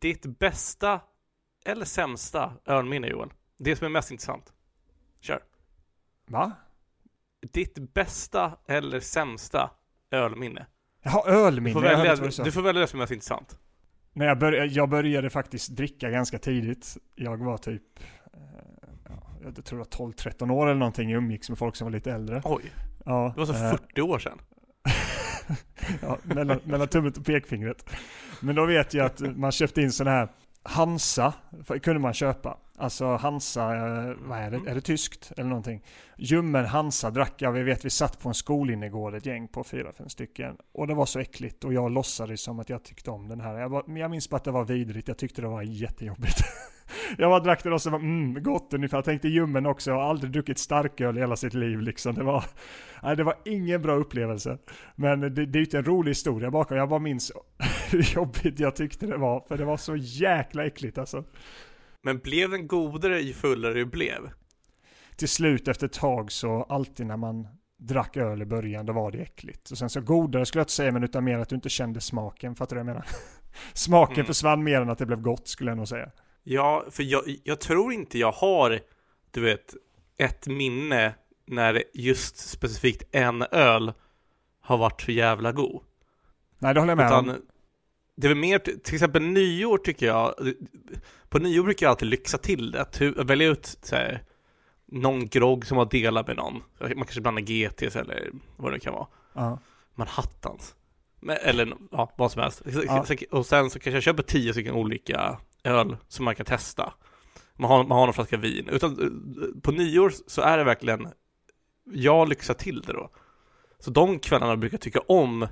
Ditt bästa eller sämsta ölminne Johan? Det som är mest intressant. Kör. Va? Ditt bästa eller sämsta ölminne? Jaha, Du ölminne. får jag hörde välja, du du får välja det som är mest intressant. Nej, jag, började, jag började faktiskt dricka ganska tidigt. Jag var typ, eh, ja, jag tror var 12-13 år eller någonting. Jag umgicks med folk som var lite äldre. Oj, Ja, det var så eh, 40 år sedan. Ja, mellan, mellan tummet och pekfingret. Men då vet jag att man köpte in sådana här Hansa, kunde man köpa. Alltså Hansa, eh, vad är det? Är det tyskt eller någonting? Ljummen Hansa drack jag, vi vet vi satt på en skolinnergård ett gäng på fyra, fem stycken. Och det var så äckligt och jag låtsades som att jag tyckte om den här. Jag, var, jag minns bara att det var vidrigt, jag tyckte det var jättejobbigt. jag bara drack det och så var mm, gott ungefär. Jag tänkte ljummen också, jag har aldrig druckit starköl i hela sitt liv liksom. Det var, nej, det var ingen bra upplevelse. Men det, det är ju inte en rolig historia bakom. Jag bara minns hur jobbigt jag tyckte det var. För det var så jäkla äckligt alltså. Men blev den godare ju fullare du blev? Till slut efter ett tag så alltid när man drack öl i början då var det äckligt. Och sen så godare skulle jag inte säga men utan mer att du inte kände smaken. Fattar du vad jag menar? Smaken Mm. försvann mer än att det blev gott skulle jag nog säga. Ja, för jag, jag tror inte jag har, du vet, ett minne när just specifikt en öl har varit så jävla god. Nej det håller jag med om. Utan det är väl mer, till exempel nyår tycker jag, på nyår brukar jag alltid lyxa till det, att välja ut så här, någon grogg som har delat med någon. Man kanske blandar GTs eller vad det kan vara. Ja. Manhattans. Eller ja, vad som helst. Ja. Och sen så kanske jag köper tio stycken olika öl som man kan testa. Man har, man har någon flaska vin. Utan på nyår så är det verkligen, jag lyxar till det då. Så de kvällarna brukar jag tycka om,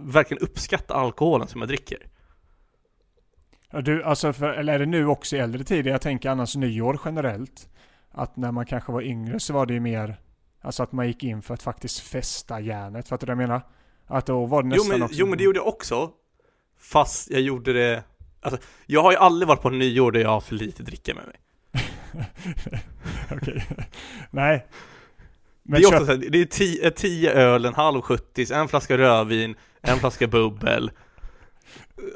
verkligen uppskatta alkoholen som jag dricker. Ja, du, alltså för, eller är det nu också i äldre tider? Jag tänker annars nyår generellt. Att när man kanske var yngre så var det ju mer, alltså att man gick in för att faktiskt fästa järnet. Fattar du vad jag menar? Att då var det Jo nästan men, också... jo men det gjorde jag också, fast jag gjorde det, alltså jag har ju aldrig varit på nyår där jag har för lite dricka med mig. Okej. Nej. Det Men är ofta det är tio, tio öl, en halv 70 en flaska rödvin, en flaska bubbel,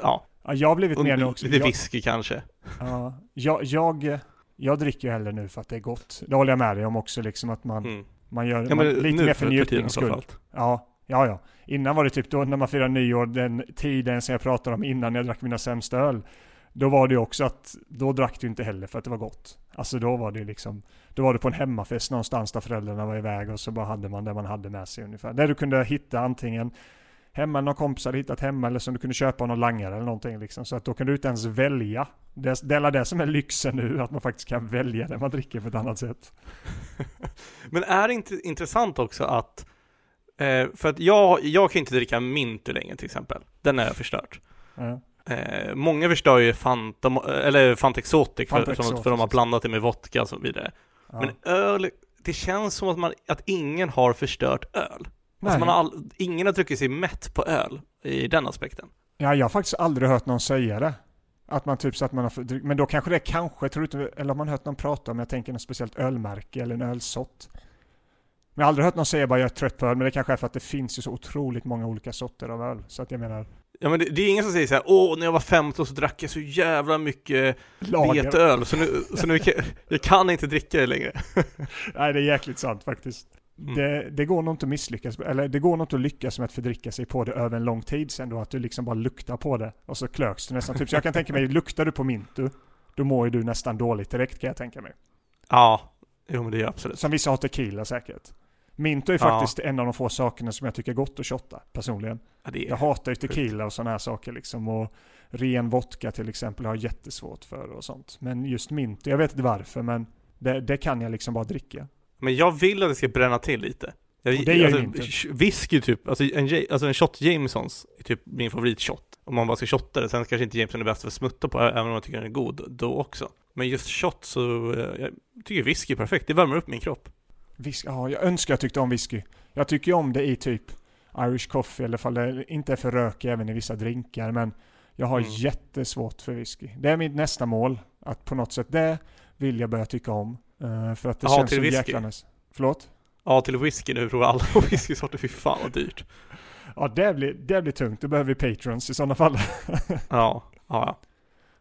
ja, ja, jag har blivit mer nu också. lite Jag, whisky kanske. ja, jag, jag, jag dricker ju hellre nu för att det är gott. Det håller jag med dig om också liksom att man, Mm. man gör Ja, man, lite mer för njutnings skull. Ja, ja, ja. Innan var det typ då när man firar nyår, den tiden som jag pratade om innan jag drack mina sämsta öl. Då var det också att, då drack du inte heller för att det var gott. Alltså då var det ju liksom, då var det på en hemmafest någonstans där föräldrarna var iväg och så bara hade man det man hade med sig ungefär. Där du kunde hitta antingen hemma, någon kompis hade hittat hemma eller som du kunde köpa av någon langare eller någonting liksom. Så att då kan du inte ens välja. Det, det är det som är lyxen nu, att man faktiskt kan välja det man dricker på ett annat sätt. Men är det inte intressant också att, eh, för att jag, jag kan inte dricka Mintu längre till exempel, den jag förstört. Ja. Eh, många förstör ju Fanta, eller Fanta Exotic, Fanta för, Exotic. För, för de har blandat det med vodka och så vidare. Ja. Men öl, det känns som att, man, att ingen har förstört öl. Nej. Alltså man har all, ingen har druckit sig mätt på öl i den aspekten. Ja, jag har faktiskt aldrig hört någon säga det. Att man typ så att man har för, men då kanske det är kanske, tror du inte, eller har man hört någon prata om, jag tänker något speciellt ölmärke eller en ölsort. Men jag har aldrig hört någon säga bara jag är trött på öl, men det kanske är för att det finns ju så otroligt många olika sorter av öl. Så att jag menar, Ja men det, det är ingen som säger så här, åh när jag var 15 så drack jag så jävla mycket lager. veteöl, så nu, så nu kan, jag kan inte dricka det längre. Nej, det är jäkligt sant faktiskt. Mm. Det, det går nog inte att misslyckas, eller det går nog inte att lyckas med att fördricka sig på det över en lång tid sen då, att du liksom bara luktar på det och så klöks du nästan. Typ, så jag kan tänka mig, luktar du på Mintu, då mår ju du nästan dåligt direkt kan jag tänka mig. Ja, jo men det är absolut. Som vissa har tequila säkert. Mintu är Ja. faktiskt en av de få sakerna som jag tycker är gott att shotta personligen. Jag hatar ju tequila och sådana här saker liksom. Och ren vodka till exempel har jag jättesvårt för och sånt. Men just Mintu, jag vet inte varför men det, det kan jag liksom bara dricka. Men jag vill att det ska bränna till lite. Jag, Och det gör alltså, ju inte. Whisky typ, alltså en, alltså en shot Jamesons är typ min favoritshot. Om man bara ska shotta det, sen kanske inte Jameson är bäst för att smutta på, även om jag tycker den är god då också. Men just shot så, eh, jag tycker whisky är perfekt, det värmer upp min kropp. Whisky, ja, jag önskar jag tyckte om whisky. Jag tycker om det i typ Irish coffee, eller fall det inte är för rök även i vissa drinkar. Men jag har Mm. jättesvårt för whisky. Det är mitt nästa mål. Att på något sätt, det vill jag börja tycka om. Eh, för att det Jaha, känns så jäkla nice. Förlåt? Ja, till whisky nu provar alla whiskysorter, fy fan vad dyrt. Ja, det blir, det blir tungt. Då behöver vi patrons i sådana fall. Ja, ja, ja.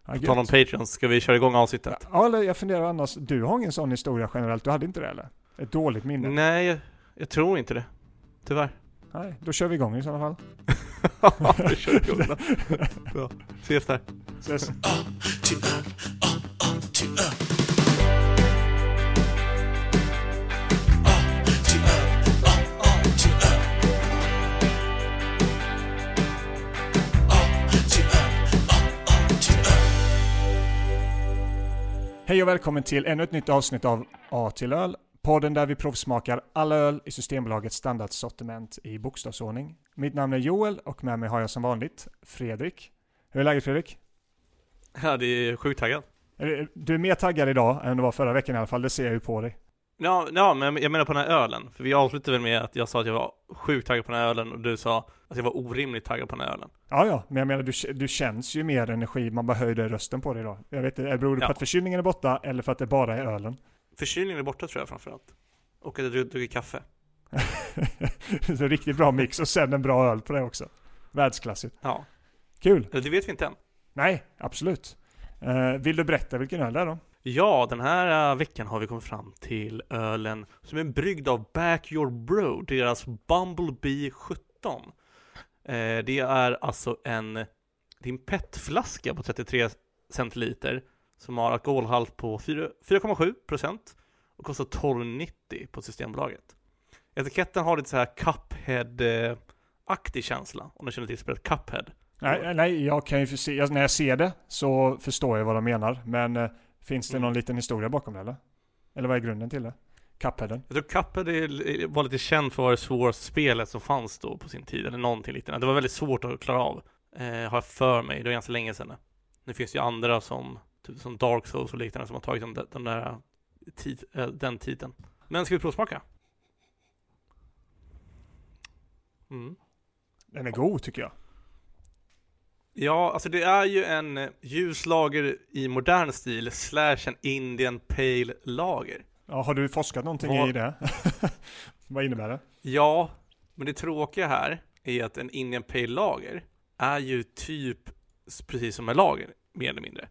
Ja, På tal om. Patreon, ska vi köra igång avsnittet? Ja, eller jag funderar annars, du har ingen sån historia generellt, du hade inte det eller? Ett dåligt minne? Nej, jag, jag tror inte det. Tyvärr. Nej, då kör vi igång i sådana fall. vi kör igång då. Bra. Ses där. Ses. Hej och välkommen till ännu ett nytt avsnitt av A till öl. Podden där vi provsmakar alla öl i Systembolagets standardsortiment i bokstavsordning. Mitt namn är Joel och med mig har jag som vanligt Fredrik. Hur är läget Fredrik? Ja, det är sjukt taggad. Du är mer taggad idag än du var förra veckan i alla fall, det ser jag ju på dig. Ja, ja, men jag menar på den här ölen. För vi avslutade väl med att jag sa att jag var sjukt taggad på den här ölen och du sa att jag var orimligt taggad på den här ölen. Ja, ja, men jag menar du, du känns ju mer energi, man bara höjde rösten på dig idag. Jag vet inte, beror det på Ja. att förkylningen är borta eller för att det bara är ölen? Förkylningen är borta tror jag framförallt. Och att jag druckit kaffe. Så riktigt bra mix och sen en bra öl på det också. Världsklassigt. Ja, Kul! det vet vi inte än. Nej, absolut. Eh, vill du berätta vilken öl det är då? Ja, den här äh, veckan har vi kommit fram till ölen som är bryggd av Back Your Bro, deras Bumblebee 17. Eh, det är alltså en, det är en petflaska på 33 centiliter som har alkoholhalt på 4 4,7 procent och kostar 12,90 på Systembolaget. Etiketten har lite så här Cuphead-aktig känsla, om du känner till spelet Cuphead. Nej, nej jag kan ju se, när jag ser det så förstår jag vad de menar. Men eh, finns det Mm. någon liten historia bakom det eller? Eller vad är grunden till det? Cupheaden? Jag tror Cuphead är- var lite känd för att vara det svåraste spelet som fanns då på sin tid, eller någonting liknande. Det var väldigt svårt att klara av, eh, har jag för mig. Det var ganska länge sedan. Nu finns det ju andra som, typ som Dark Souls och liknande som har tagit den, den där tid, eh, den tiden. Men ska vi provsmaka? Mm. Den är god tycker jag. Ja, alltså det är ju en eh, ljuslager i modern stil slash en Indian Pale Lager. Ja, har du forskat någonting Vad- i det? vad innebär det? Ja, men det tråkiga här är att en Indian Pale Lager är ju typ precis som en lager, mer eller mindre.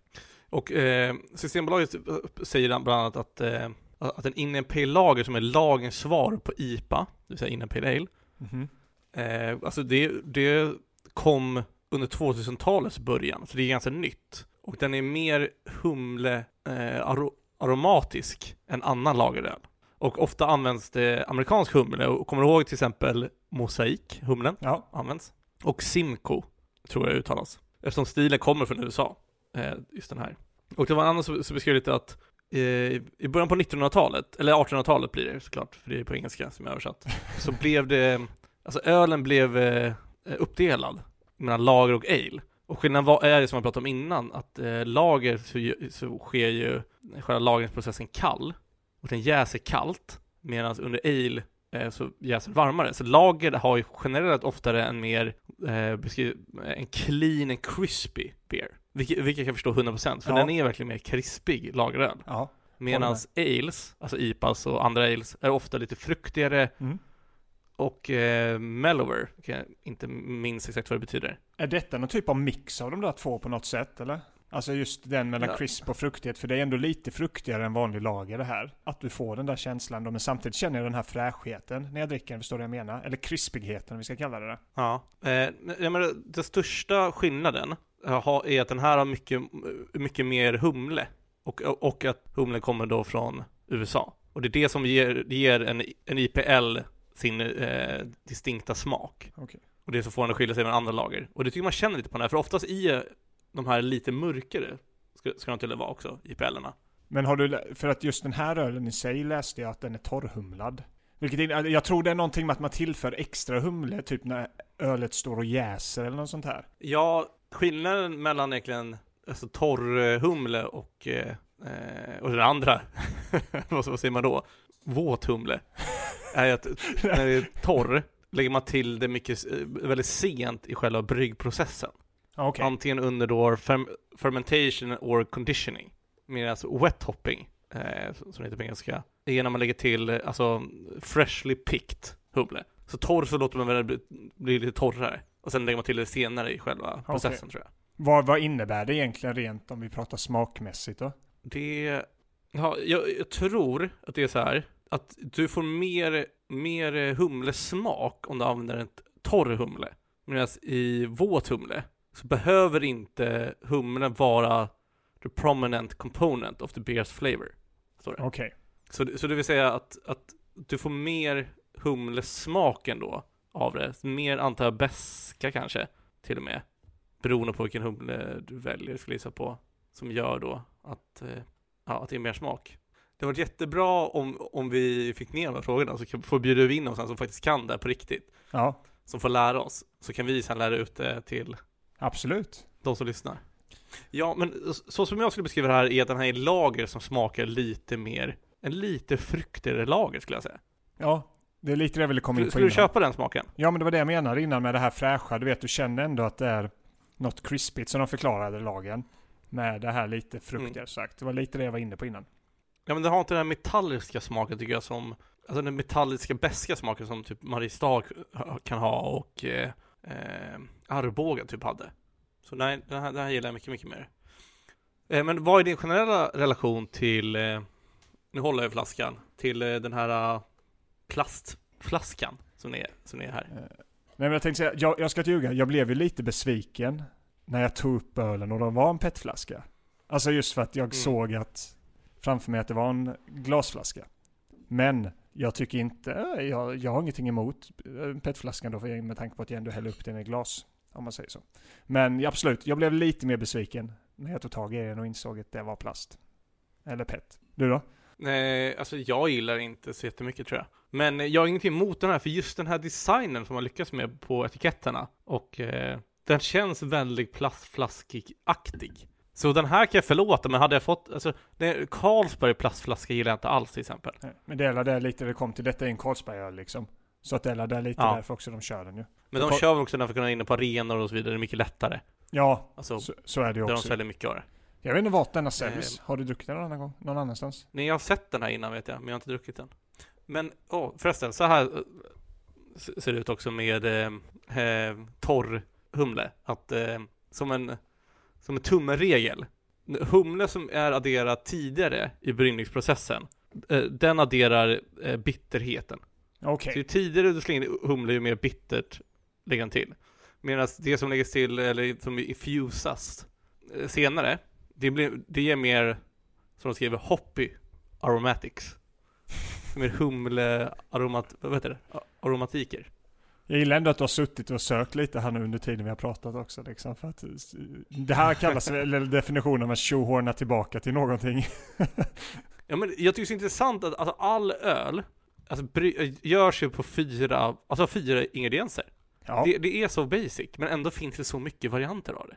Och eh, Systembolaget säger bland annat att, eh, att en Indian Pale Lager som är lagens svar på IPA, det vill säga Indian Pale Ale, Mhm. eh, alltså det, det kom under 2000-talets början, så det är ganska nytt. Och den är mer humle eh, aro, aromatisk än annan lageröl. Och ofta används det amerikansk humle, och kommer du ihåg till exempel Mosaik, humlen, Ja, används. Och Simcoe, tror jag uttalas. Eftersom stilen kommer från USA, just den här. Och det var en annan som, som beskrev lite att eh, i början på 1900-talet, eller 1800-talet blir det såklart, för det är på engelska som jag översatt, så blev det, alltså ölen blev eh, uppdelad mellan lager och ale. Och skillnaden var, är det som jag pratade om innan, att eh, lager så, så sker ju själva lagringsprocessen kall, och den jäser kallt, medan under ale eh, så jäser det varmare. Så lager har ju generellt oftare en mer, eh, en clean and crispy beer. Vilket, vilket jag kan förstå 100% för Ja. den är verkligen mer krispig lageröl. ja. Medan ales, alltså IPAs och andra ales, är ofta lite fruktigare Mm. och eh, mellower, kan jag inte minns exakt vad det betyder. Är detta någon typ av mix av de där två på något sätt eller? Alltså just den mellan Ja. crisp och fruktighet, för det är ändå lite fruktigare än vanlig lager det här. Att du får den där känslan då, men samtidigt känner jag den här fräschheten när jag dricker den, förstår du vad jag menar? Eller krispigheten om vi ska kalla det det. Ja, eh, jag menar, den största skillnaden är att den här har mycket, mycket mer humle och, och att humlen kommer då från USA. Och det är det som ger, det ger en, en IPL sin eh, distinkta smak. Okej. Och det som får den att skilja sig från andra lager. Och det tycker man känner lite på den här, för oftast i eh, de här lite mörkare ska, ska de tydligen vara också, IPLerna. Men har du, för att just den här ölen i sig läste jag att den är torrhumlad. Vilket in, jag tror det är någonting med att man tillför extra humle, typ när ölet står och jäser eller något sånt här. Ja, skillnaden mellan egentligen alltså torrhumle och, eh, eh, och den andra, vad vad säger man då? Våt humle, är att när det är torr lägger man till det mycket, eh, väldigt sent i själva bryggprocessen. Okej. Antingen under då ferm- fermentation or conditioning. Medan alltså wet hopping, eh, som det heter på engelska, är när man lägger till eh, alltså freshly picked humle. Så torr så låter man väl bli, bli lite torrare. Och sen lägger man till det senare i själva processen tror jag. Vad, vad innebär det egentligen rent om vi pratar smakmässigt då? Det, ja, jag, jag tror att det är så här, att du får mer, mer humlesmak om du använder en torr humle. Medan i våt humle så behöver inte humlen vara the prominent component of the beer's flavor. Okej. Så, så det vill säga att, att du får mer humlesmak ändå av det. Mer antar jag beska kanske, till och med. Beroende på vilken humle du väljer, skulle jag på. Som gör då att, eh, ja, att det är mer smak. Det var jättebra om, om vi fick ner de här frågorna, så får bjuda in någon som faktiskt kan det här på riktigt. Ja, Som får lära oss. Så kan vi sen lära ut det till absolut. de som lyssnar. Ja, men så som jag skulle beskriva det här är att den här är lager som smakar lite mer, en lite fruktigare lager skulle jag säga. Ja, det är lite det jag ville komma in på skulle du innan. köpa den smaken? Ja, men det var det jag menade innan med det här fräscha. Du vet, du känner ändå att det är något krispigt som de förklarade lagen. Med det här lite fruktiga Mm. sagt. Det var lite det jag var inne på innan. Ja men den har inte den här metalliska smaken tycker jag som Alltså den metalliska beska smaken som typ Mariestad kan ha och eh, eh, Arboga typ hade Så nej, den här, den här gillar jag mycket, mycket mer eh, Men vad är din generella relation till eh, Nu håller jag i flaskan Till eh, den här plastflaskan som är, som är här Nej, men jag tänkte säga, jag, jag ska inte ljuga. Jag blev ju lite besviken när jag tog upp ölen och det var en petflaska. Alltså just för att jag Mm. såg att framför mig att det var en glasflaska. Men jag tycker inte, eh, jag, jag har ingenting emot eh, petflaskan då med tanke på att jag ändå häller upp den i glas. Om man säger så. Men ja, absolut, jag blev lite mer besviken när jag tog tag i den och insåg att det var plast. Eller pet. Du då? Nej, alltså jag gillar inte så jättemycket tror jag. Men jag har ingenting emot den här, för just den här designen som man lyckas med på etiketterna och eh, den känns väldigt plastflaskig-aktig. Så den här kan jag förlåta, men hade jag fått, alltså, det- Carlsberg plastflaska gillar jag inte alls till exempel. Nej, Men det är det lite det kom till. Detta är en Carlsbergöl liksom. Så att det är det lite Ja. därför också de kör den ju. Men de Carl- kör väl också den för att kunna in på arenor och så vidare, det är mycket lättare. Ja, Alltså, så, så är det ju där de också. säljer mycket av det. Jag vet inte vart denna säljs. Eh. Har du druckit den någon annan gång? Någon annanstans? Nej, jag har sett den här innan vet jag, men jag har inte druckit den. Men, åh, förresten, så här eh, ser det ut också med eh, eh, torr humle. Att, eh, som en, som en tumregel. Humle som är adderad tidigare i bryggningsprocessen, eh, den adderar eh, bitterheten. Okej. Så ju tidigare du slänger in humle, ju mer bittert lägger den till. Medan det som läggs till, eller som infusas senare, det, blir, det ger mer, som de skriver, hoppy aromatics. Mer humle, aromat, vad heter det? Aromatiker. Jag gillar ändå att du har suttit och sökt lite här nu under tiden vi har pratat också. Liksom, för att, eh, det här kallas väl definitionen av att tjohorna tillbaka till någonting. Ja men jag tycker det är intressant att alltså, all öl alltså, bry, görs ju på fyra, alltså fyra ingredienser. Ja, Det, det är så basic, men ändå finns det så mycket varianter av det.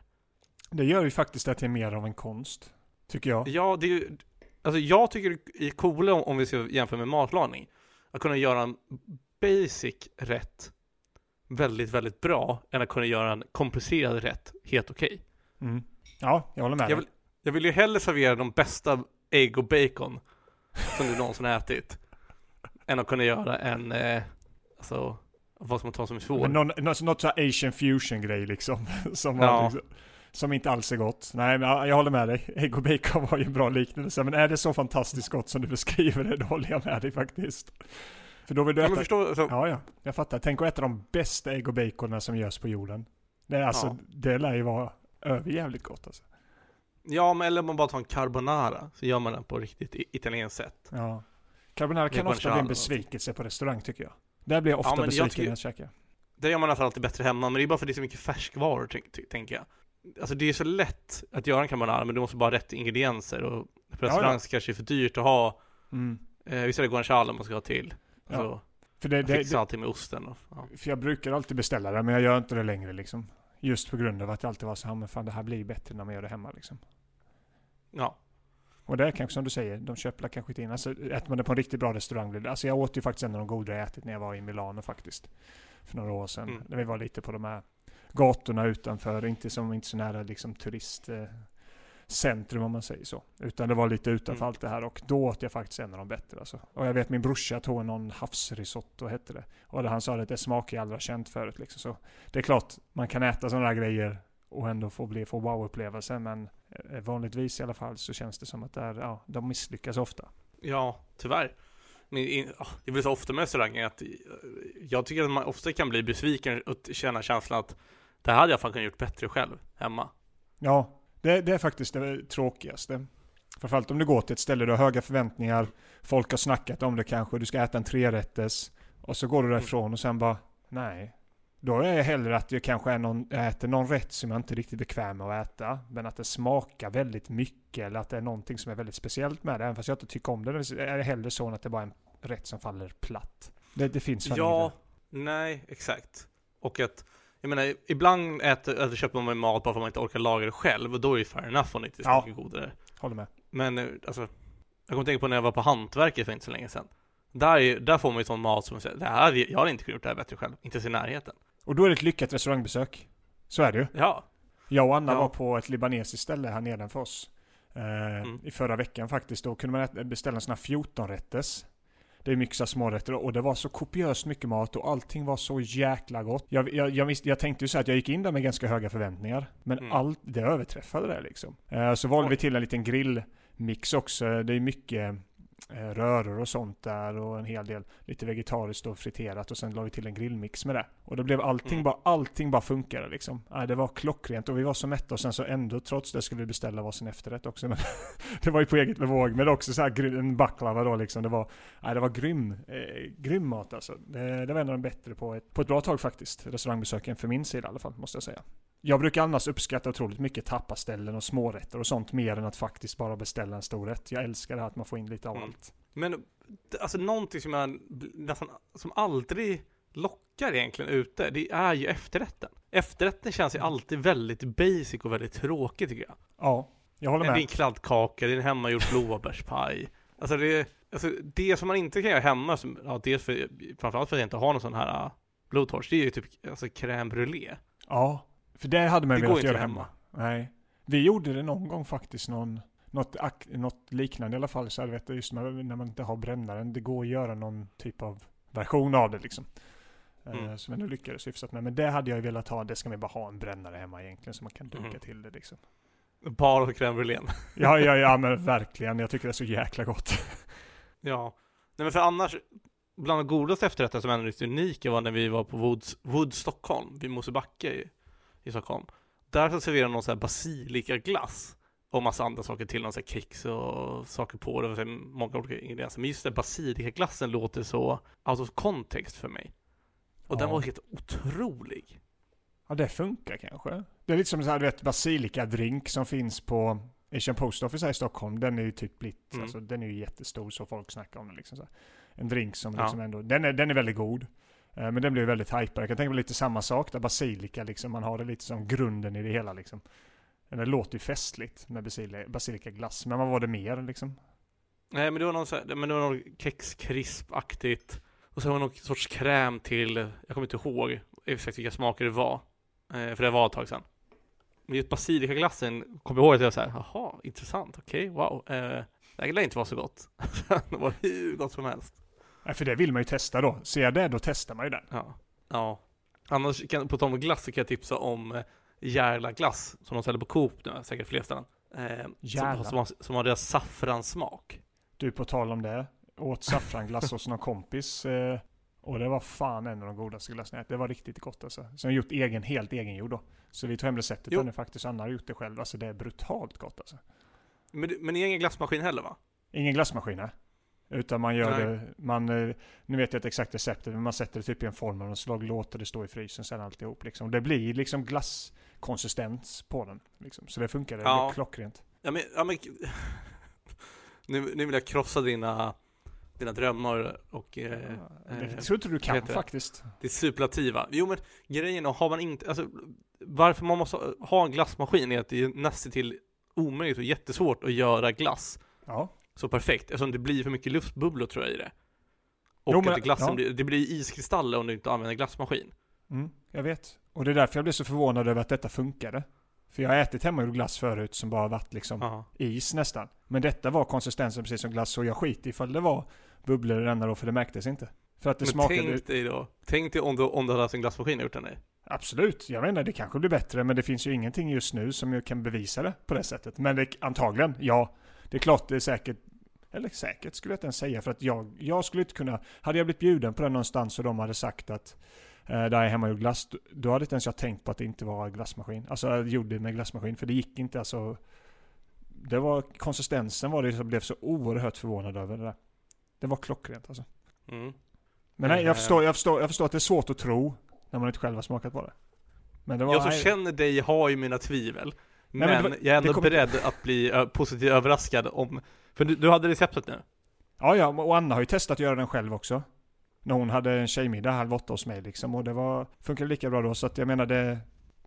det gör ju faktiskt att det är mer av en konst. Tycker jag. Ja, det är ju, alltså jag tycker det är coola om, om vi ska jämföra med matlagning, att kunna göra en basic rätt väldigt, väldigt bra, än att kunna göra en komplicerad rätt helt okej. Mm. Ja, jag håller med Jag vill, jag vill ju hellre servera de bästa ägg och bacon som du någonsin har ätit, än att kunna göra en, eh, alltså, vad ska man ta som är svår? Någon, något, något så här asian fusion grej liksom. Som, Ja. liksom, som inte alls är gott. Nej, men ja, jag håller med dig. Ägg och bacon var ju en bra liknelse. Men är det så fantastiskt gott som du beskriver det, då håller jag med dig faktiskt. För då vill du ja, äta... men förstå, alltså, Ja, ja. Jag fattar. Tänk att äta de bästa ägg och baconen som görs på jorden. Det är alltså, Ja. det lär ju vara överjävligt gott alltså. ja, men eller om man bara tar en carbonara, så gör man den på riktigt i- italienskt sätt. Ja. Carbonara kan ofta bli en besvikelse på restaurang tycker jag. Där blir jag ofta Ja, besviken när jag käkar. Det gör man nästan alltid bättre hemma, men det är bara för att det är så mycket färskvaror, tänk- tänker jag. Alltså det är så lätt att göra en carbonara, men du måste bara ha rätt ingredienser och på Ja, restaurang ja. kanske är för dyrt att ha, Mm. eh, visst är det guanciale man ska ha till? Ja. Alltså, För, det, det, fixar allting med osten och, ja. för jag brukar alltid beställa det, men jag gör inte det längre liksom. Just på grund av att jag alltid var så här, men fan det här blir bättre när man gör det hemma liksom. ja. Och det är kanske som du säger, de köper kanske inte in. Alltså äter man det på en riktigt bra restaurang blir det. Alltså jag åt ju faktiskt en av de godare jag ätit när jag var i Milano faktiskt. För några år sedan. Mm. När vi var lite på de här gatorna utanför, inte som inte så nära liksom turistcentrum om man säger så. Utan det var lite utanför Mm. allt det här och då åt jag faktiskt en av de bättre alltså. Och jag vet min brorsa tog någon havsrisotto hette det. Och han sa att det smakar jag aldrig har känt förut liksom. Så det är klart, man kan äta sådana här grejer och ändå få bli få wow-upplevelse. Men eh, vanligtvis i alla fall så känns det som att där, ja, de misslyckas ofta. Ja, tyvärr. Men det blir så ofta med restauranger att eh, jag tycker att man ofta kan bli besviken och känna känslan att det hade jag fan kunnat gjort bättre själv hemma. Ja, det, det är faktiskt det tråkigaste. Framförallt om du går till ett ställe du har höga förväntningar, folk har snackat om det kanske, du ska äta en trerätters och så går du därifrån och sen bara, nej. Då är jag hellre att jag kanske är någon, äter någon rätt som jag inte är riktigt bekväm med att äta, men att det smakar väldigt mycket eller att det är någonting som är väldigt speciellt med det. Även fast jag inte tycker om det, är det hellre så än att det bara är en rätt som faller platt. Det, det finns fan Ja, nej, exakt. Och att, jag menar, ibland äter, eller köper man mat bara för att man inte orkar laga det själv och då är det fair enough om det inte Ja. smakar godare. Håller med. Men eh, alltså, jag kommer tänka på när jag var på Hantverket för inte så länge sedan. Där, är, där får man ju sån mat som säger, det här, jag hade inte kunnat gjort det här bättre själv, inte ens i närheten. Och då är det ett lyckat restaurangbesök. Så är det ju. Ja, Jag och Anna Ja. var på ett libanesiskt ställe här nedanför oss. Eh, Mm. I förra veckan faktiskt. Då kunde man beställa en sån här 14 rätters. Det är mycket så smårätter och det var så kopiöst mycket mat och allting var så jäkla gott. Jag, jag, jag, visste, jag tänkte ju så att jag gick in där med ganska höga förväntningar. Men Mm. allt, det överträffade det liksom. Eh, så valde Oj. vi till en liten grillmix också. Det är mycket röror och sånt där och en hel del lite vegetariskt och friterat och sen la vi till en grillmix med det. Och då blev allting Mm. bara, allting bara funkade liksom. Nej, det var klockrent och vi var så mätta och sen så ändå trots det skulle vi beställa varsin efterrätt också. Men det var ju på eget bevåg. Men också så här en baklava då liksom. Det var, nej, det var grym, eh, grym mat alltså. Det, det var en av de bättre på ett, på ett bra tag faktiskt. Restaurangbesöken för min sida i alla fall, måste jag säga. Jag brukar annars uppskatta otroligt mycket tapaställen och smårätter och sånt mer än att faktiskt bara beställa en stor rätt. Jag älskar det här att man får in lite av Mm. allt. men alltså någonting som jag nästan, som aldrig lockar egentligen ute, det är ju efterrätten. Efterrätten känns ju alltid väldigt basic och väldigt tråkig tycker jag. Ja, jag håller Det är med. en kladdkaka, det är en hemmagjord blåbärspaj. Alltså det, alltså det som man inte kan göra hemma, som, ja, dels för, framförallt för att jag inte har någon sån här uh, blowtorch, det är ju typ alltså crème brûlée. Ja, för det hade man Det velat göra hemma. hemma. Nej. Vi gjorde det någon gång faktiskt, någon, något, något liknande i alla fall. Så jag vet just när, när man inte har brännaren. Det går att göra någon typ av version av det liksom. Eh, Mm. Som ändå lyckades hyfsat med. Men det hade jag ju velat ha. Det ska man bara ha en brännare hemma egentligen. Så man kan dunka Mm. till det liksom. Bara för crème brûlée. Ja, ja, ja men verkligen. Jag tycker det är så jäkla gott. Ja. Nej men för annars, bland de godaste efterrätter som ändå är lite unika var när vi var på Woods, Wood Stockholm, vid Mosebacke i, Stockholm. Där så serverade de någon sån här basilikaglass och massa andra saker till, någon sån här kex och saker på det, och så många olika ingredienser. Men just det, basilikaglassen låter så out of context för mig. Och den Ja. var helt otrolig. Ja, det funkar kanske. Det är lite som så här, du vet, basilika-drink som finns på Asian Post Office här i Stockholm. Den är ju typ blivit, Mm. alltså den är ju jättestor så folk snackar om den liksom så här. En drink som Ja. liksom ändå, den är, den är väldigt god. Eh, men den blir väldigt hypad. Jag kan tänka mig lite samma sak där basilika liksom, man har det lite som grunden i det hela liksom. Det låter ju festligt med basilika basilikaglass, men vad var det mer liksom? Nej men det var någon så här, men det var någon kexkrispaktigt. Och så var det någon sorts kräm till, jag kommer inte ihåg exakt vilka smaker det var. Eh, för det var ett tag sedan. Men just basilikaglassen kom jag ihåg att jag var såhär, jaha, intressant, okej, wow. Eh, det här lär inte vara så gott. det var hur gott som helst. Nej, för det vill man ju testa då. Ser jag det, då testar man ju den. Ja. Ja. Annars, kan, på tal om glass, så kan jag tipsa om eh, Järla glass, som de säljer på Coop nu, säkert fler ställen. Eh, som, som, har, som har deras saffranssmak. Du, på tal om det. Åt saffranglass hos någon kompis. Eh, och det var fan en av de godaste glassarna. Det var riktigt gott alltså. Som jag gjort egen, helt egengjord då. Så vi tog hem receptet nu faktiskt. Anna har gjort det själv. Alltså det är brutalt gott alltså. Men, men det är ingen glassmaskin heller va? Ingen glassmaskin här. Utan man gör Nej. det, man, eh, nu vet jag inte exakt receptet, men man sätter det typ i en form av något slag, låter det stå i frysen sen alltihop liksom. Det blir liksom glasskonsistens på den. Liksom. Så det funkar, det Ja. blir klockrent. Ja men, ja, men nu, nu vill jag krossa dina, dina drömmar och eh, det eh, tror inte du kan faktiskt. det superlativa. Jo men grejen är, har man inte, alltså varför man måste ha en glassmaskin är att det är nästan till omöjligt och jättesvårt att göra glass Ja. Så perfekt eftersom det blir för mycket luftbubblor tror jag i det. Och Jo, att men- det glassen ja. blir, det blir iskristaller om du inte använder glassmaskin. Mm, jag vet. Och det är därför jag blev så förvånad över att detta funkade. För jag har ätit hemmagjord glass förut som bara varit liksom Ja. is nästan. Men detta var konsistensen precis som glass och jag skit ifall det var bubblor i denna då för det märktes inte. För att det Men smakade... tänk dig då, tänk dig om du, om du hade haft en glassmaskin och gjort den där. Absolut, jag menar det kanske blir bättre men det finns ju ingenting just nu som jag kan bevisa det på det sättet. Men det, antagligen, ja. Det är klart det är säkert, eller säkert skulle jag inte ens säga för att jag, jag skulle inte kunna, hade jag blivit bjuden på det någonstans och de hade sagt att eh, där jag hemma gjort glass, då hade inte ens jag tänkt på att det inte var glassmaskin. Alltså gjorde med glassmaskin, för det gick inte alltså. Det var konsistensen var det som blev så oerhört förvånad över det där. Det var klockrent alltså. Mm. Men nej, jag Eh. förstår, jag, förstår, jag förstår att det är svårt att tro när man inte själv har smakat på det. Men det var... Jag som nej, känner dig har ju mina tvivel. Men, men det var- jag är ändå kommer- beredd att bli ö, positivt överraskad om... För du, du hade receptet nu? Ja, ja, och Anna har ju testat att göra den själv också. När hon hade en tjejmiddag halv åtta hos mig liksom. Och det var, funkade lika bra då. Så att jag menar det,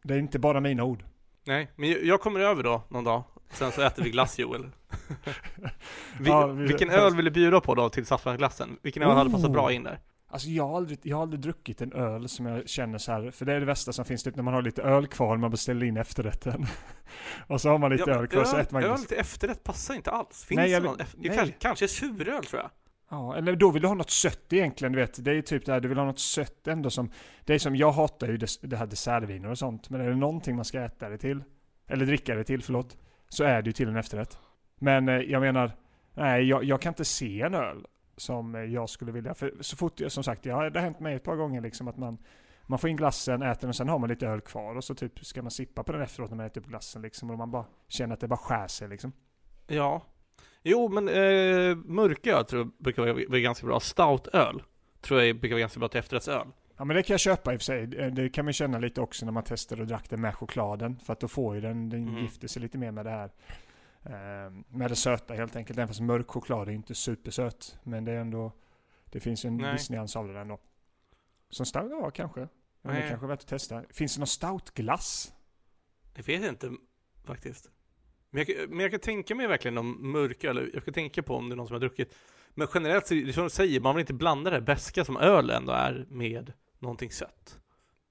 det är inte bara mina ord. Nej, men jag- kommer över då någon dag. Sen så äter vi glass Joel. Vi, Ja, vi- vilken öl vill du bjuda på då till saffransglassen? Vilken öl hade passat bra in där? Alltså jag har, aldrig, jag har aldrig druckit en öl som jag känner så här. För det är det värsta som finns typ när man har lite öl kvar. Man beställer in efterrätten. och så har man lite Ja, öl kvar så äter man öl till efterrätt passar inte alls. Finns Nej, jag det någon? nej. Kanske, kanske suröl tror jag. Ja, eller då vill du ha något sött egentligen, du vet. Det är typ det här, du vill ha något sött ändå som... Det är som, jag hatar ju det, det här dessertviner och sånt. Men är det någonting man ska äta det till, eller dricka det till, förlåt. Så är det ju till en efterrätt. Men eh, jag menar, nej jag, jag kan inte se en öl som eh, jag skulle vilja. För så fort, jag, som sagt, ja, det har hänt mig ett par gånger liksom att man... Man får in glassen, äter den och sen har man lite öl kvar och så typ ska man sippa på den efteråt när man äter upp glassen liksom. Och man bara känner att det bara skär sig liksom. Ja. Jo, men eh, mörköl tror jag brukar vara, vara ganska bra. Stoutöl tror jag brukar vara ganska bra till efterrättsöl. Ja men det kan jag köpa i och för sig. Det det kan man känna lite också när man testar och drack det med chokladen. För att då får ju den, den Mm. gifter sig lite mer med det här. Eh, med det söta helt enkelt. Även fast mörk choklad är inte supersöt. Men det är ändå, det finns en Nej. viss nyans av det ändå. Som stout, ja kanske. Ja, det kanske är värt att testa. Finns det någon stoutglass? Det vet jag inte faktiskt. Men jag, men jag kan tänka mig verkligen om mörköl, jag kan tänka på om det är någon som har druckit. Men generellt så är det som du säger, man vill inte blanda det beska som öl ändå är med någonting sött.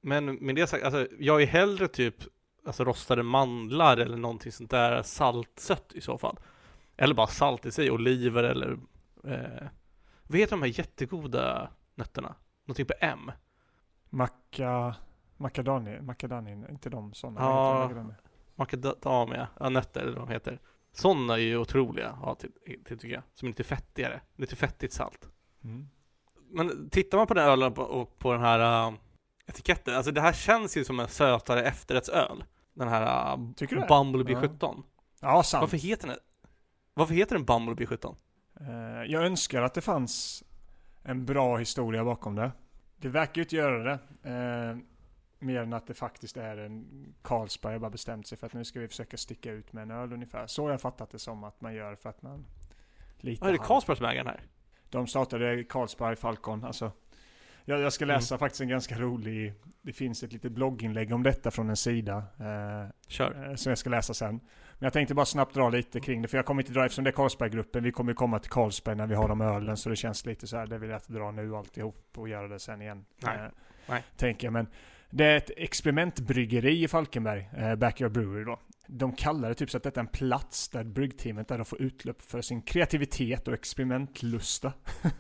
Men med det sagt, alltså jag är hellre typ alltså rostade mandlar eller någonting sånt där saltsött i så fall. Eller bara salt i sig, oliver eller eh, vad heter de här jättegoda nötterna? Någonting på M? Macka... Macadamia? Macadamia? Inte de sådana? Ja. Macadamia? Ja nötter eller vad de heter. Sådana är ju otroliga ha till, till tycker jag. Som är lite fettigare. Lite fettigt salt. Mm. Men tittar man på den ölen på, och på den här uh, etiketten, alltså det här känns ju som en sötare efterrättsöl. Den här uh? Bumblebee Ja. 17. Ja, sant. Varför heter den Varför heter den Bumblebee 17? Eh, Jag önskar att det fanns en bra historia bakom det. Det verkar ju inte göra det. Eh, mer än att det faktiskt är en Carlsberg har bara bestämt sig för att nu ska vi försöka sticka ut med en öl ungefär. Så har jag fattat det som att man gör för att man lite Ja, är det Carlsberg som äger den här? De startade Carlsberg Falcon. Alltså, jag, jag ska läsa faktiskt en ganska rolig, det finns ett litet blogginlägg om detta från en sida. Eh, Kör. Eh, som jag ska läsa sen. Men jag tänkte bara snabbt dra lite kring det, för jag kommer inte dra, eftersom det är Carlsberggruppen, vi kommer komma till Carlsberg när vi har de ölen, så det känns lite så här, det vill jag inte dra nu alltihop och göra det sen igen. Nej. Eh, Nej. Tänker jag, men det är ett experimentbryggeri i Falkenberg, eh, Backyard Brewery då. De kallar det typ så att detta är en plats där bryggteamet där de får utlopp för sin kreativitet och experimentlusta.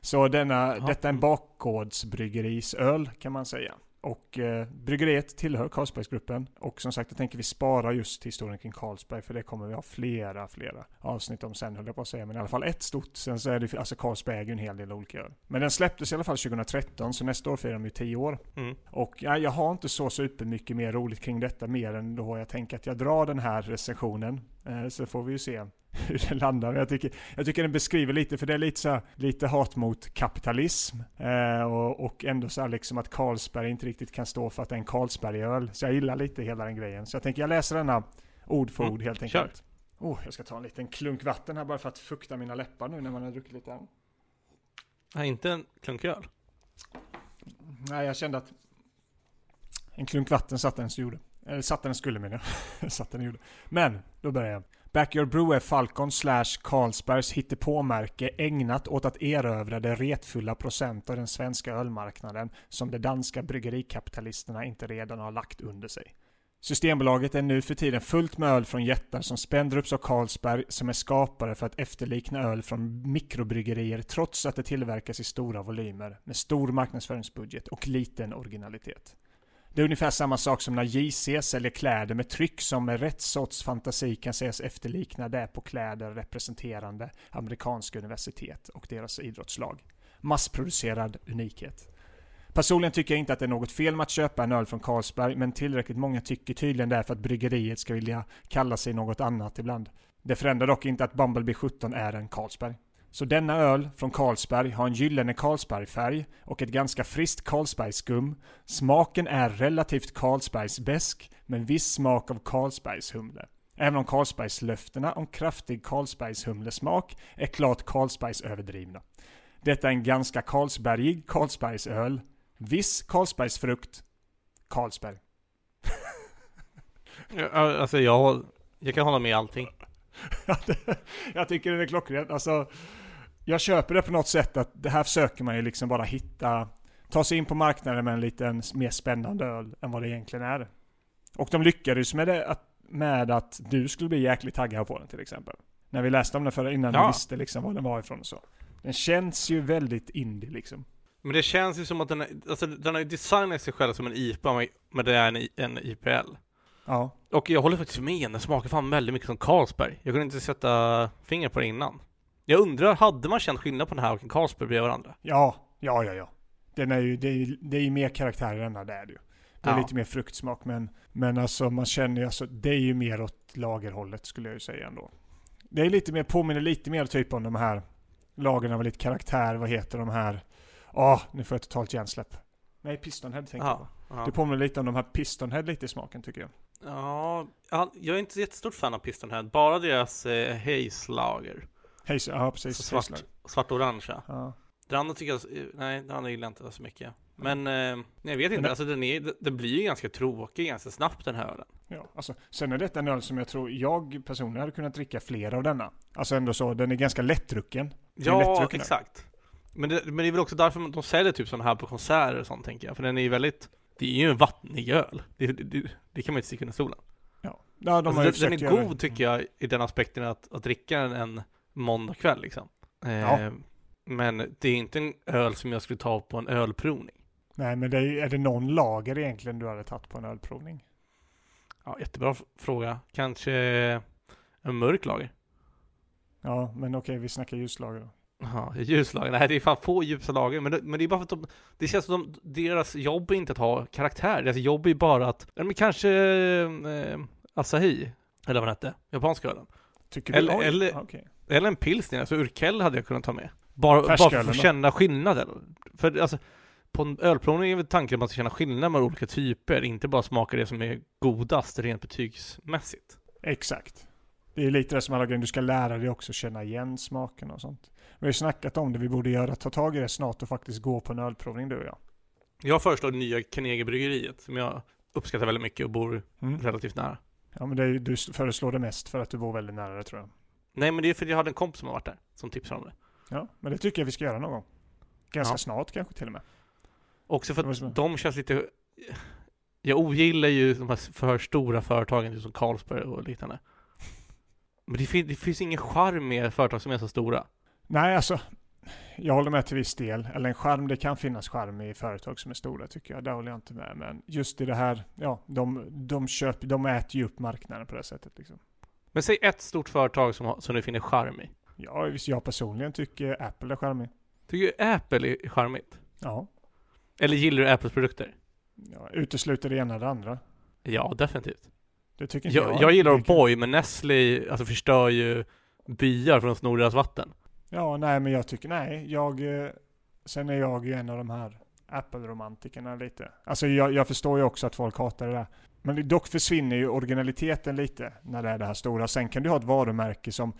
så denna, Ja. detta är en bakgårdsbryggerisöl kan man säga. Och eh, bryggeriet tillhör Carlsbergsgruppen. Och som sagt, jag tänker vi spara just historien kring Carlsberg för det kommer vi ha flera, flera avsnitt om sen höll jag på att säga. Men i alla fall ett stort. Sen så är det, alltså Carlsberg äger ju en hel del olika öl. Men den släpptes i alla fall 2013 så nästa år firar de ju 10 år. Mm. Och ja, jag har inte så supermycket mer roligt kring detta mer än då jag tänker att jag drar den här recensionen. Eh, så får vi ju se hur det landar. Jag tycker, jag tycker den beskriver lite, för det är lite så här, lite hat mot kapitalism. Eh, och, och ändå så här liksom att Carlsberg inte riktigt kan stå för att det är en Carlsbergöl. Så jag gillar lite hela den grejen. Så jag tänker jag läser denna ord för Mm, ord helt kör. enkelt. Oh, jag ska ta en liten klunk vatten här bara för att fukta mina läppar nu när man har druckit lite. här. Nej, inte en klunköl. Nej, jag kände att en klunk vatten satt den gjorde. Eller satt den skulle menar jag. satt den gjorde. Men, då börjar jag. Backyard Brew är Falcon slash Carlsbergs hittepåmärke ägnat åt att erövra det retfulla procent av den svenska ölmarknaden som de danska bryggerikapitalisterna inte redan har lagt under sig. Systembolaget är nu för tiden fullt med öl från jättar som Spendrups och Carlsberg som är skapade för att efterlikna öl från mikrobryggerier trots att det tillverkas i stora volymer med stor marknadsföringsbudget och liten originalitet. Det är ungefär samma sak som när JC säljer kläder med tryck som med rätt sorts fantasi kan sägas efterlikna det på kläder representerande amerikanska universitet och deras idrottslag. Massproducerad unikhet. Personligen tycker jag inte att det är något fel med att köpa en öl från Carlsberg, men tillräckligt många tycker tydligen därför att bryggeriet ska vilja kalla sig något annat ibland. Det förändrar dock inte att Bumblebee 17 är en Carlsberg. Så denna öl från Carlsberg har en gyllene Carlsbergfärg och ett ganska friskt Carlsbergskum. Smaken är relativt Carlsbergsbesk, men med viss smak av Carlsbergshumle. Även om Carlsbergslöftena om kraftig Carlsbergshumlesmak är klart Carlsbergs överdrivna. Detta är en ganska Carlsbergig Carlsbergsöl. Viss Carlsbergsfrukt. Carlsberg. Alltså jag, jag kan hålla med i allting. jag tycker det är klockrent. Alltså, jag köper det på något sätt att det här försöker man ju liksom bara hitta, ta sig in på marknaden med en liten mer spännande öl än vad det egentligen är. Och de lyckades med det, att, med att du skulle bli jäkligt taggad på den till exempel. När vi läste om den förra innan ja. du visste liksom var den var ifrån och så. Den känns ju väldigt indie liksom. Men det känns ju som att den, är, alltså, den har designat sig själv som en IPA, men det är en, en IPL. Ja. Och jag håller faktiskt med, den smakar fan väldigt mycket som Carlsberg. Jag kunde inte sätta finger på det innan. Jag undrar, hade man känt skillnad på den här och en Carlsberg bredvid varandra? Ja, ja, ja, ja. Den är ju, det är ju, det är ju mer karaktär i denna, det är det ju. Det är ja. lite mer fruktsmak, men, men alltså man känner ju alltså, det är ju mer åt lagerhållet skulle jag ju säga ändå. Det är lite mer, påminner lite mer typ om de här lagren av lite karaktär, vad heter de här? Åh, oh, nu får jag totalt hjärnsläpp. Nej, Pistonhead tänkte jag på. Det påminner lite om de här Pistonhead lite i smaken tycker jag. Ja, jag är inte jättestort fan av Pistonhead. Bara deras eh, Haze-lager. Haze, ja precis. svart, svart-orange. Ja. Det andra tycker jag, nej, det andra gillar jag inte så mycket. Men, eh, jag vet inte, alltså den, är, den blir ju ganska tråkig ganska snabbt den här ölen. Ja, alltså sen är detta en öl som jag tror jag personligen hade kunnat dricka flera av denna. Alltså ändå så, den är ganska lättdrucken. Ja, lättdrucken exakt. Men det, men det är väl också därför de säljer typ sådana här på konserter och sånt tänker jag. För den är ju väldigt, det är ju en vattnig öl. Det, det, det kan man inte sticka under stolen. Ja, ja de alltså, den, den är god tycker jag i den aspekten att, att dricka den en måndagkväll liksom. Eh, ja. Men det är inte en öl som jag skulle ta på en ölprovning. Nej, men det är, är det någon lager egentligen du hade tagit på en ölprovning? Ja, jättebra fråga. Kanske en mörk lager? Ja, men okej, vi snackar ljuslager då. Ja, ljuslager. Nej, det är fan få ljusa lager. Men det, men det är bara för att de, det känns som att de, deras jobb är inte att ha karaktär. Deras jobb är bara att, men kanske eh, Asahi, eller vad den hette, japanska ölen. Tycker du? Eller, eller, okay. eller en pilsner, alltså Urkel hade jag kunnat ta med. Bara, bara för att känna skillnaden. För alltså, på en ölprovning är väl tanken att man ska känna skillnad med olika typer, inte bara smaka det som är godast rent betygsmässigt. Exakt. Det är lite det som alla grejer, du ska lära dig också känna igen smaken och sånt. Vi har ju snackat om det, vi borde göra, ta tag i det snart och faktiskt gå på en ölprovning du och jag. Jag föreslår det nya Carnegie-bryggeriet som jag uppskattar väldigt mycket och bor mm. relativt nära. Ja men är, du föreslår det mest för att du bor väldigt nära det tror jag. Nej men det är för att jag hade en kompis som har varit där, som tipsade om det. Ja, men det tycker jag vi ska göra någon gång. Ganska ja. snart kanske till och med. Också för att de känns lite... Jag ogillar ju de här för stora företagen, typ som Carlsberg och liknande. Men det, fin det finns ingen charm med företag som är så stora. Nej, alltså. Jag håller med till viss del. Eller en charm, det kan finnas charm i företag som är stora tycker jag. Det håller jag inte med. Men just i det här, ja, de, de, köper, de äter ju upp marknaden på det sättet liksom. Men säg ett stort företag som, som du finner charm i. Ja, jag personligen tycker Apple är charmig. Tycker du Apple är charmigt? Ja. Eller gillar du Apples produkter? Ja, utesluter det ena eller andra? Ja, definitivt. Det tycker inte jag. Jag, jag gillar O'boy, men Nestle alltså, förstör ju byar från att sno deras vatten. Ja, nej men jag tycker, nej, jag, eh, sen är jag ju en av de här Apple-romantikerna lite. Alltså jag, jag, förstår ju också att folk hatar det där. Men dock försvinner ju originaliteten lite när det är det här stora. Sen kan du ha ett varumärke som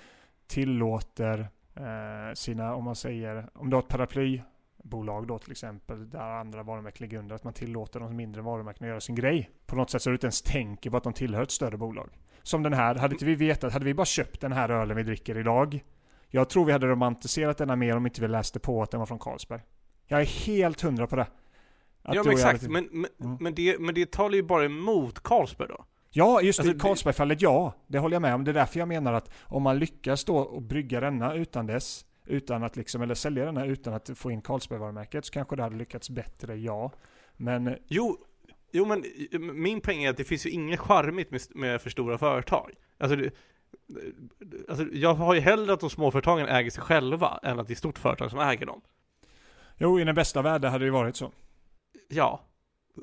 tillåter eh, sina, om man säger, om du har ett paraply bolag då till exempel, där andra varumärken ligger under, att man tillåter de mindre varumärkena att göra sin grej. På något sätt så du inte ens tänker på att de tillhör ett större bolag. Som den här, hade inte vi vetat, hade vi bara köpt den här ölen vi dricker idag, jag tror vi hade romantiserat denna mer om inte vi läste på att den var från Carlsberg. Jag är helt hundra på det. Att ja men exakt, hade... men, men, mm. men, det, men det talar ju bara emot Carlsberg då. Ja, just alltså, det. Carlsberg-fallet, ja. Det håller jag med om. Det är därför jag menar att om man lyckas då och brygga denna utan dess, utan att liksom, eller sälja den här utan att få in Carlsberg-varumärket så kanske det hade lyckats bättre, ja. Men... Jo, Jo men min poäng är att det finns ju inget charmigt med, med för stora företag. Alltså, det, alltså jag har ju hellre att de små företagen äger sig själva än att det är stort företag som äger dem. Jo, i den bästa världen hade det ju varit så. Ja.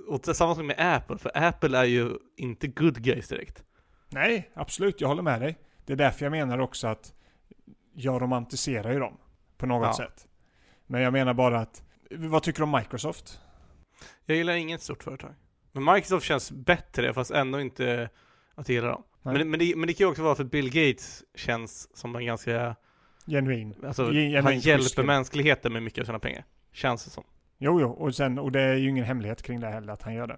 Och tillsammans med Apple, för Apple är ju inte good guys direkt. Nej, absolut, jag håller med dig. Det är därför jag menar också att jag romantiserar ju dem på något Ja. sätt. Men jag menar bara att, vad tycker du om Microsoft? Jag gillar inget stort företag. Men Microsoft känns bättre, fast ändå inte att jag gillar dem. Men, men, det, men det kan ju också vara för att Bill Gates känns som en ganska, Genuin. alltså, Ge- han hjälper kille. mänskligheten med mycket av sina pengar. Känns det som. Jo, jo, och, sen, och det är ju ingen hemlighet kring det heller att han gör det.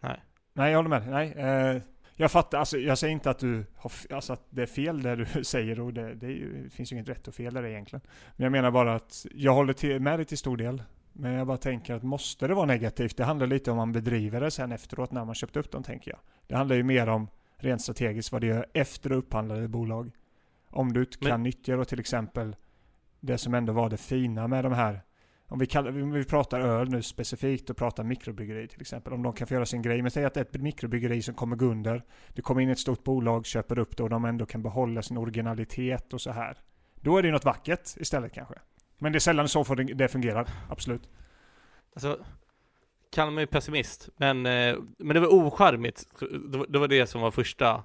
Nej. Nej, jag håller med. Nej, eh, jag fattar, alltså jag säger inte att du har, alltså att det är fel det du säger och det, det, ju, det finns ju inget rätt och fel där egentligen. Men jag menar bara att jag håller till, med dig till stor del. Men jag bara tänker att måste det vara negativt? Det handlar lite om man bedriver det sen efteråt när man köpt upp dem tänker jag. Det handlar ju mer om rent strategiskt vad det gör efter upphandlade bolag. Om du kan Men- nyttja då till exempel det som ändå var det fina med de här om vi, kallar, om vi pratar öl nu specifikt och pratar mikrobryggeri till exempel. Om de kan få göra sin grej. Men säg att det är ett mikrobryggeri som kommer gå under. Det kommer in ett stort bolag, köper upp det och de ändå kan behålla sin originalitet och så här. Då är det ju något vackert istället kanske. Men det är sällan så för det, fungerar. Absolut. Alltså, kan man ju pessimist, men, eh, men det var ocharmigt. Det var, det som var första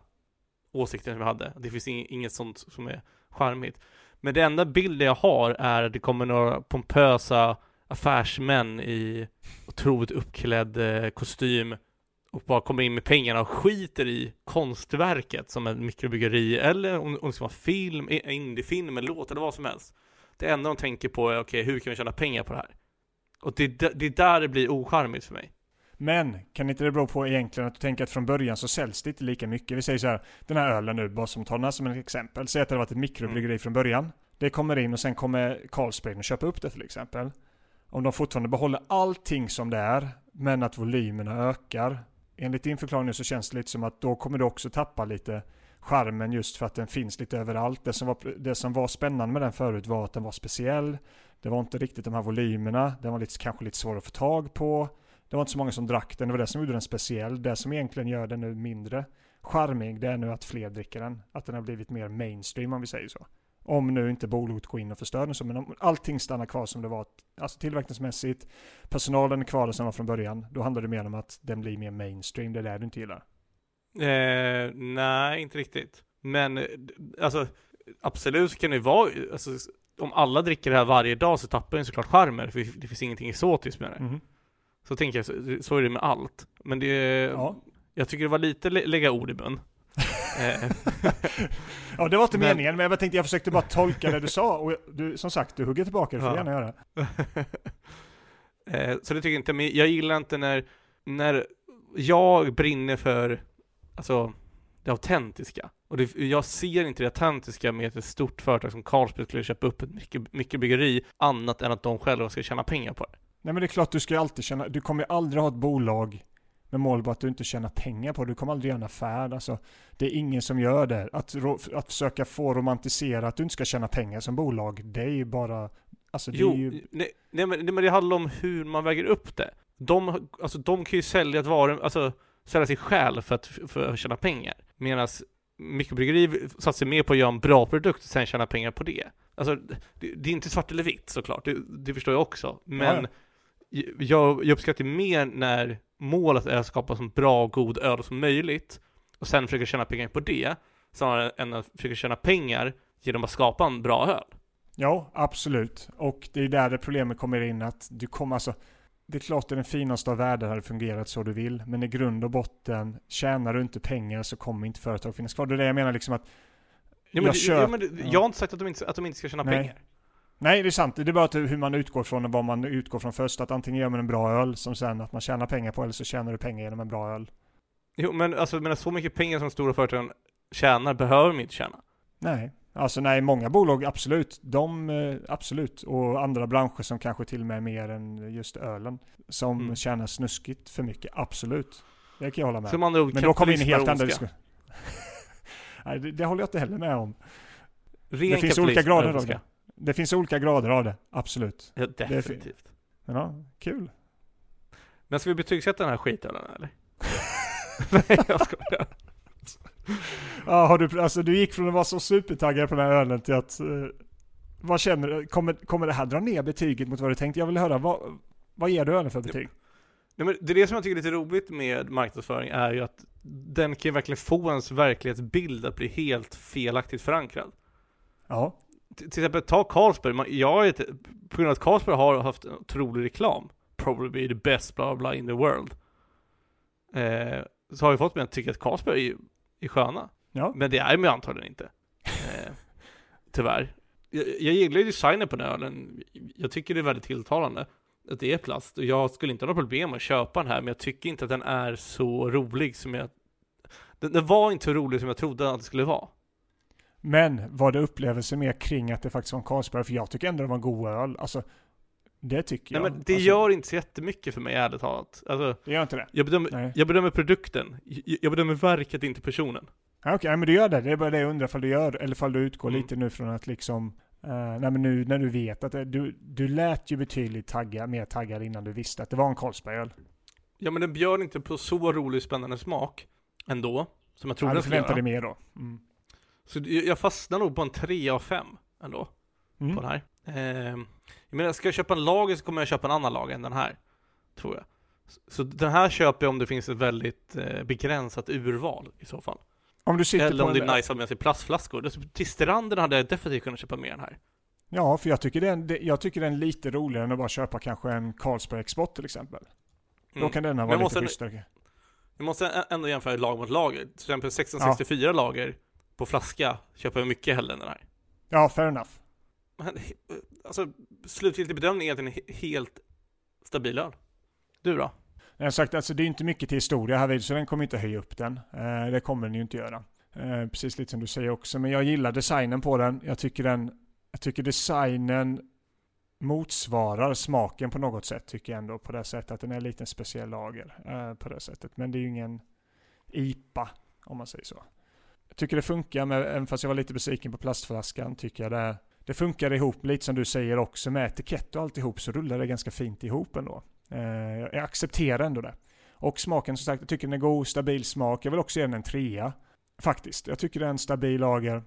åsikten som jag hade. Det finns inget sånt som är charmigt. Men det enda bilden jag har är att det kommer några pompösa affärsmän i otroligt uppklädd eh, kostym och bara kommer in med pengarna och skiter i konstverket som ett mikrobryggeri eller om, om det ska vara film, indiefilm, eller låt eller vad som helst. Det enda de tänker på är okej, hur kan vi tjäna pengar på det här? Och det, det är där det blir ocharmigt för mig. Men kan inte det bero på egentligen att du tänker att från början så säljs det inte lika mycket? Vi säger så här, den här ölen nu, bara som tar som ett exempel. Säg att det har varit ett mikrobryggeri från början. Det kommer in och sen kommer Carlsberg och köpa upp det till exempel. Om de fortfarande behåller allting som det är, men att volymerna ökar. Enligt din förklaring så känns det lite som att då kommer du också tappa lite charmen just för att den finns lite överallt. Det som var, det som var spännande med den förut var att den var speciell. Det var inte riktigt de här volymerna. Den var lite, kanske lite svår att få tag på. Det var inte så många som drack den. Det var det som gjorde den speciell. Det som egentligen gör den nu mindre charmig, det är nu att fler dricker den. Att den har blivit mer mainstream om vi säger så. Om nu inte bolaget går in och förstör den så. Men om allting stannar kvar som det var. Alltså tillverkningsmässigt. Personalen är kvar som var från början. Då handlar det mer om att den blir mer mainstream. Det är det du inte gillar. Eh, nej, inte riktigt. Men eh, alltså, absolut kan det vara, alltså, om alla dricker det här varje dag så tappar den såklart charmen, för det finns ingenting exotiskt med det. Mhm. Så tänker jag, så, är det med allt. Men det, Ja. jag tycker det var lite lä- lägga ord i mun. Eh, ja, det var inte Men- meningen. Men jag tänkte jag försökte bara tolka det du sa. Och du, som sagt, du hugger tillbaka. Det får Ja. gärna göra. eh, så det tycker jag inte, men jag gillar inte när, när jag brinner för, alltså, det autentiska. Och det, jag ser inte det autentiska med ett stort företag som Carlsberg skulle köpa upp ett mycket, mycket byggeri, annat än att de själva ska tjäna pengar på det. Nej men det är klart du ska ju alltid känna, du kommer ju aldrig ha ett bolag med mål på att du inte tjänar pengar på. Du kommer aldrig göra en affär. Alltså, det är ingen som gör det. Att, att försöka få romantisera att du inte ska tjäna pengar som bolag, det är ju bara... Alltså det Jo, ju... nej, nej, men, nej, men det handlar om hur man väger upp det. De, alltså, de kan ju sälja ett varu, alltså sälja sig själv för att, för att tjäna pengar. Medan mikrobryggeri satsar mer på att göra en bra produkt och sen tjäna pengar på det. Alltså, det, det är inte svart eller vitt såklart, det, det förstår jag också. Men jag, jag uppskattar mer när målet är att skapa så bra och god öl som möjligt och sen försöka tjäna pengar på det, snarare än att försöka tjäna pengar genom att skapa en bra öl. Ja, absolut. Och det är där det problemet kommer in att du kommer alltså... Det är klart att den finaste av världar hade fungerat så du vill, men i grund och botten, tjänar du inte pengar så kommer inte företag finnas kvar. Det är det jag menar liksom att... Ja, men, Jag det- köp- ja, men det, ja. Jag har inte sagt att de inte, att de inte ska tjäna Nej. pengar. Nej, det är sant. Det är bara att hur man utgår från och vad man utgår från först. Att antingen gör man en bra öl som sen att man tjänar pengar på, eller så tjänar du pengar genom en bra öl. Jo, men alltså, menar, så mycket pengar som stora företag tjänar behöver de inte tjäna. Nej, alltså nej, många bolag absolut. De, eh, absolut. Och andra branscher som kanske till och med är mer än just ölen. Som Mm. tjänar snuskigt för mycket, absolut. Det kan jag hålla med. Som andra ord, Men då kommer vi in i helt andra diskussioner. Nej, det, det håller jag inte heller med om. Ren Det finns olika grader av det. Det finns olika grader av det, absolut. Ja, definitivt. Men ja, kul. Men ska vi betygsätta den här skiten eller? Nej jag skojar. Ja, har du, alltså du gick från att vara så supertaggad på den här ölen till att... Uh, vad känner du? Kommer, kommer det här dra ner betyget mot vad du tänkte? Jag vill höra, vad, vad ger du ölen för betyg? Nej, men det är det som jag tycker är lite roligt med marknadsföring är ju att den kan verkligen få ens verklighetsbild att bli helt felaktigt förankrad. Ja. Till exempel, ta Carlsberg. Man, jag är ett, på grund av att Carlsberg har haft en otrolig reklam, probably the best bla bla in the world, eh, så har jag fått mig att tycka att Carlsberg är, är sköna. Ja. Men det är ju antagligen inte. Eh, tyvärr. Jag, jag gillar ju designen på den ölen. Jag tycker det är väldigt tilltalande att det är plast. Och jag skulle inte ha några problem att köpa den här, men jag tycker inte att den är så rolig som jag... Den, den var inte så rolig som jag trodde att den skulle vara. Men var det upplevelse mer kring att det faktiskt var en Carlsberg? För jag tycker ändå det var en god öl. Alltså, det tycker jag. Nej men det alltså, gör inte så jättemycket för mig ärligt talat. Alltså, Det gör inte det? jag, bedömer, jag bedömer produkten. Jag, bedömer verket, inte personen. Ja, Okej, men du gör det. Det är bara det jag undrar ifall du gör, eller ifall du utgår Mm. lite nu från att liksom, uh, nej men nu när du vet att det, du, du lät ju betydligt tagga, mer taggad innan du visste att det var en Carlsberg-öl. Ja men den bjöd inte på så rolig spännande smak ändå. Som jag trodde Ja, den du skulle göra. dig mer då. Mm. Så jag fastnar nog på en 3 av 5 ändå. Mm. på den här. Eh, jag menar, ska jag köpa en lager så kommer jag köpa en annan lager än den här. Tror jag. Så, den här köper jag om det finns ett väldigt eh, begränsat urval i så fall. Om du sitter Eller om det är nice att ha med sig plastflaskor. Till stranden hade jag definitivt kunnat köpa mer än här. Ja, för jag tycker, det är en, det, jag tycker den är lite roligare än att bara köpa kanske en Carlsberg Export till exempel. Då Mm. kan denna Men vara lite schysstare. Jag måste ändå jämföra lag mot lager. Till exempel 1664 lager på flaska köper jag mycket hellre än den här. Ja, fair enough. Men, he- alltså, slutgiltig bedömning är att den är he- helt stabil öl. Du då? Jag har sagt, alltså det är inte mycket till historia här vid, så den kommer inte höja upp den. Eh, det kommer den ju inte göra. Eh, precis lite som du säger också. Men jag gillar designen på den. Jag tycker den, jag tycker designen motsvarar smaken på något sätt, tycker jag ändå. På det sättet att den är lite en speciell lager. Eh, på det sättet. Men det är ju ingen IPA, om man säger så. Tycker det funkar, med, även fast jag var lite besviken på plastflaskan, tycker jag det, det funkar ihop, lite som du säger också, med etikett och alltihop så rullar det ganska fint ihop ändå. Eh, jag accepterar ändå det. Och smaken som sagt, jag tycker den är god, stabil smak. Jag vill också ge den en trea. Faktiskt. Jag tycker det är en stabil lager.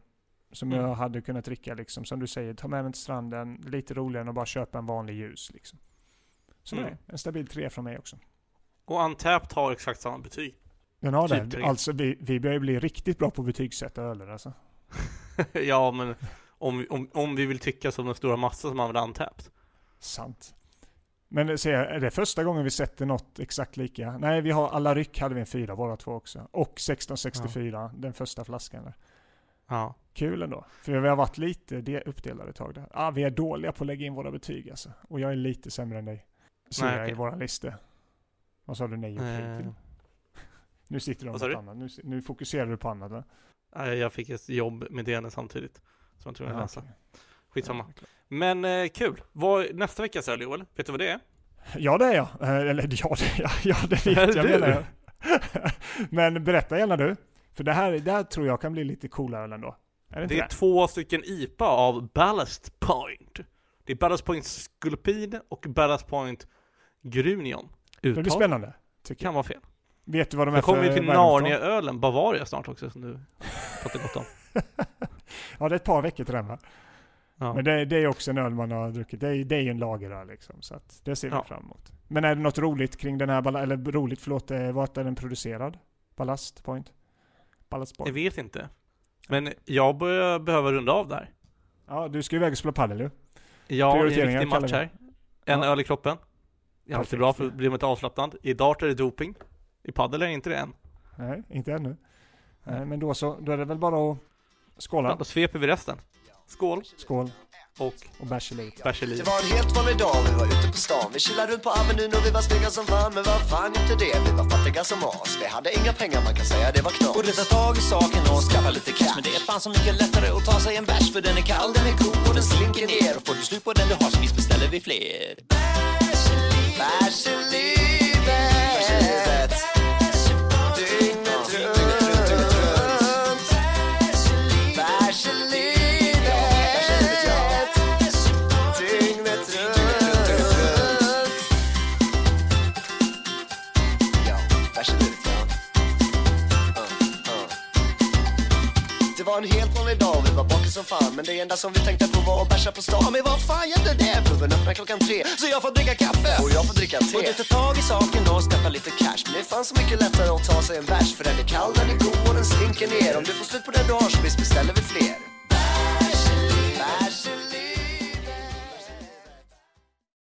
Som Mm. jag hade kunnat dricka liksom. Som du säger, ta med den till stranden. Lite roligare än att bara köpa en vanlig ljus liksom. Så Mm. nej, en stabil trea från mig också. Och Untapped har exakt samma betyg. Den har Typ det. tre. Alltså vi, vi börjar bli riktigt bra på att betygsätta öler alltså. ja, men om, om, om vi vill tycka som den stora massa som använder Untapped. Sant. Men se, är det första gången vi sätter något exakt lika? Nej, vi har alla ryck hade vi en fyra båda två också. Och 1664, den första flaskan där. Ja. Kul ändå. För vi har varit lite de- uppdelade ett tag där. Ah, vi är dåliga på att lägga in våra betyg alltså. Och jag är lite sämre än dig. Ser jag okej. i våra listor. Vad sa du nej och Eh, till? Nu sitter vad på du? annat. Nu, nu fokuserar du på annat va? nej, jag fick ett jobb med det samtidigt. Som jag tror jag Ja, läsa. Skitsamma. Ja. Men eh, kul. Vad, nästa veckas öl Joel, vet du vad det är? Ja det är jag. Eh, Eller ja det är jag. Ja det vet jag du? menar jag. Men berätta gärna du. För det här, det här tror jag kan bli lite coolare ändå. Är det Det det? är två stycken IPA av Ballast Point. Det är Ballast Point Sculpin och Ballast Point Grunion. Det blir Uttal spännande. Tycker jag. kan vara fel. Vet du vad de är Nu kommer vi till? Narnia-ölen Bavaria snart också som du pratar gott om. Ja det är ett par veckor till den va? Ja. Men det, det är också en öl man har druckit. Det är, det är ju en lageröl liksom. Så att det ser vi Ja. fram emot. Men är det något roligt kring den här, eller roligt förlåt, eh, vart är den producerad? Ballast Point? Ballast Jag Point? vet inte. Men jag börjar behöva runda av där. Ja, du ska ju iväg och spela padel ju. Ja, det är en kallar match här. En Ja. öl i kroppen. Det är alltid bra för att bli lite avslappnad. I dart är det doping. I padel är det inte det än. Nej, inte ännu. Nej, men då så, då är det väl bara att skåla. Ja, då sveper vi resten. Skål. Skål. Och och bärs i livet. bärs i Det var en helt vanlig dag, vi var ute på stan. Vi chillade runt på Avenyn och vi var snygga som fan Men vad fan inte det, vi var fattiga som as. Vi hade inga pengar, man kan säga det var knas. Borde ta tag i saken och skaffa lite cash. Men det är fan så mycket lättare att ta sig en bärs För den är kall, den är god och den slinker ner. Och får du slut på den du har så visst beställer vi fler. Bärs i Vi var bakis som fan men det enda som vi tänkte på var att bärsa på stan. Men vad fan gällde det? Puben öppnar klockan tre så jag får dricka kaffe. Och jag får dricka te. Borde ta tag i saken då och steppa lite cash. Men det är fan så mycket lättare att ta sig en bärs för den är kall, den är god och den slinker ner. Om du får slut på den du har så visst beställer vi fler. Bärs.